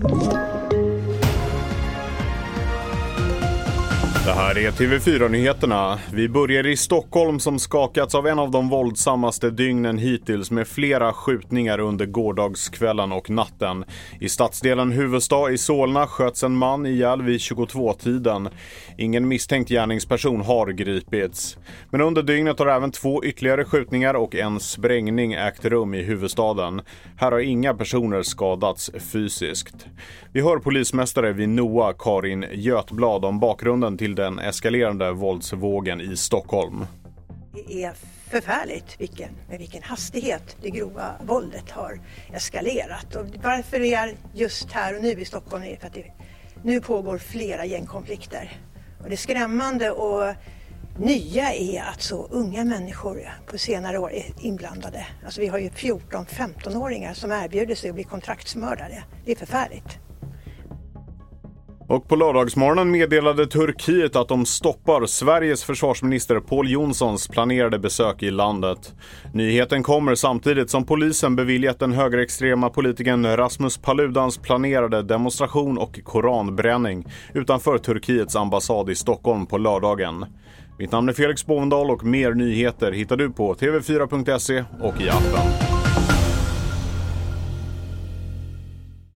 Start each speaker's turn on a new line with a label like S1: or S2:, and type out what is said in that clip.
S1: you Det här är TV4-nyheterna. Vi börjar i Stockholm som skakats av en av de våldsammaste dygnen hittills med flera skjutningar under gårdagskvällen och natten. I stadsdelen Huvudstad i Solna sköts en man ihjäl vid 22-tiden. Ingen misstänkt gärningsperson har gripits. Men under dygnet har även två ytterligare skjutningar och en sprängning ägt rum i huvudstaden. Här har inga personer skadats fysiskt. Vi hör polismästare vid NOA, Karin Götblad, om bakgrunden till den eskalerande våldsvågen i Stockholm.
S2: Det är förfärligt vilken, med vilken hastighet det grova våldet har eskalerat. Och varför det är just här och nu i Stockholm är för att det nu pågår flera gängkonflikter. Och det skrämmande och nya är att så unga människor på senare år är inblandade. Alltså vi har ju 14-15-åringar som erbjuder sig att bli kontraktsmördare. Det är förfärligt.
S1: Och på lördagsmorgonen meddelade Turkiet att de stoppar Sveriges försvarsminister Paul Jonssons planerade besök i landet. Nyheten kommer samtidigt som polisen beviljat den högerextrema politikern Rasmus Paludans planerade demonstration och koranbränning utanför Turkiets ambassad i Stockholm på lördagen. Mitt namn är Felix Bovendal och mer nyheter hittar du på tv4.se och i appen.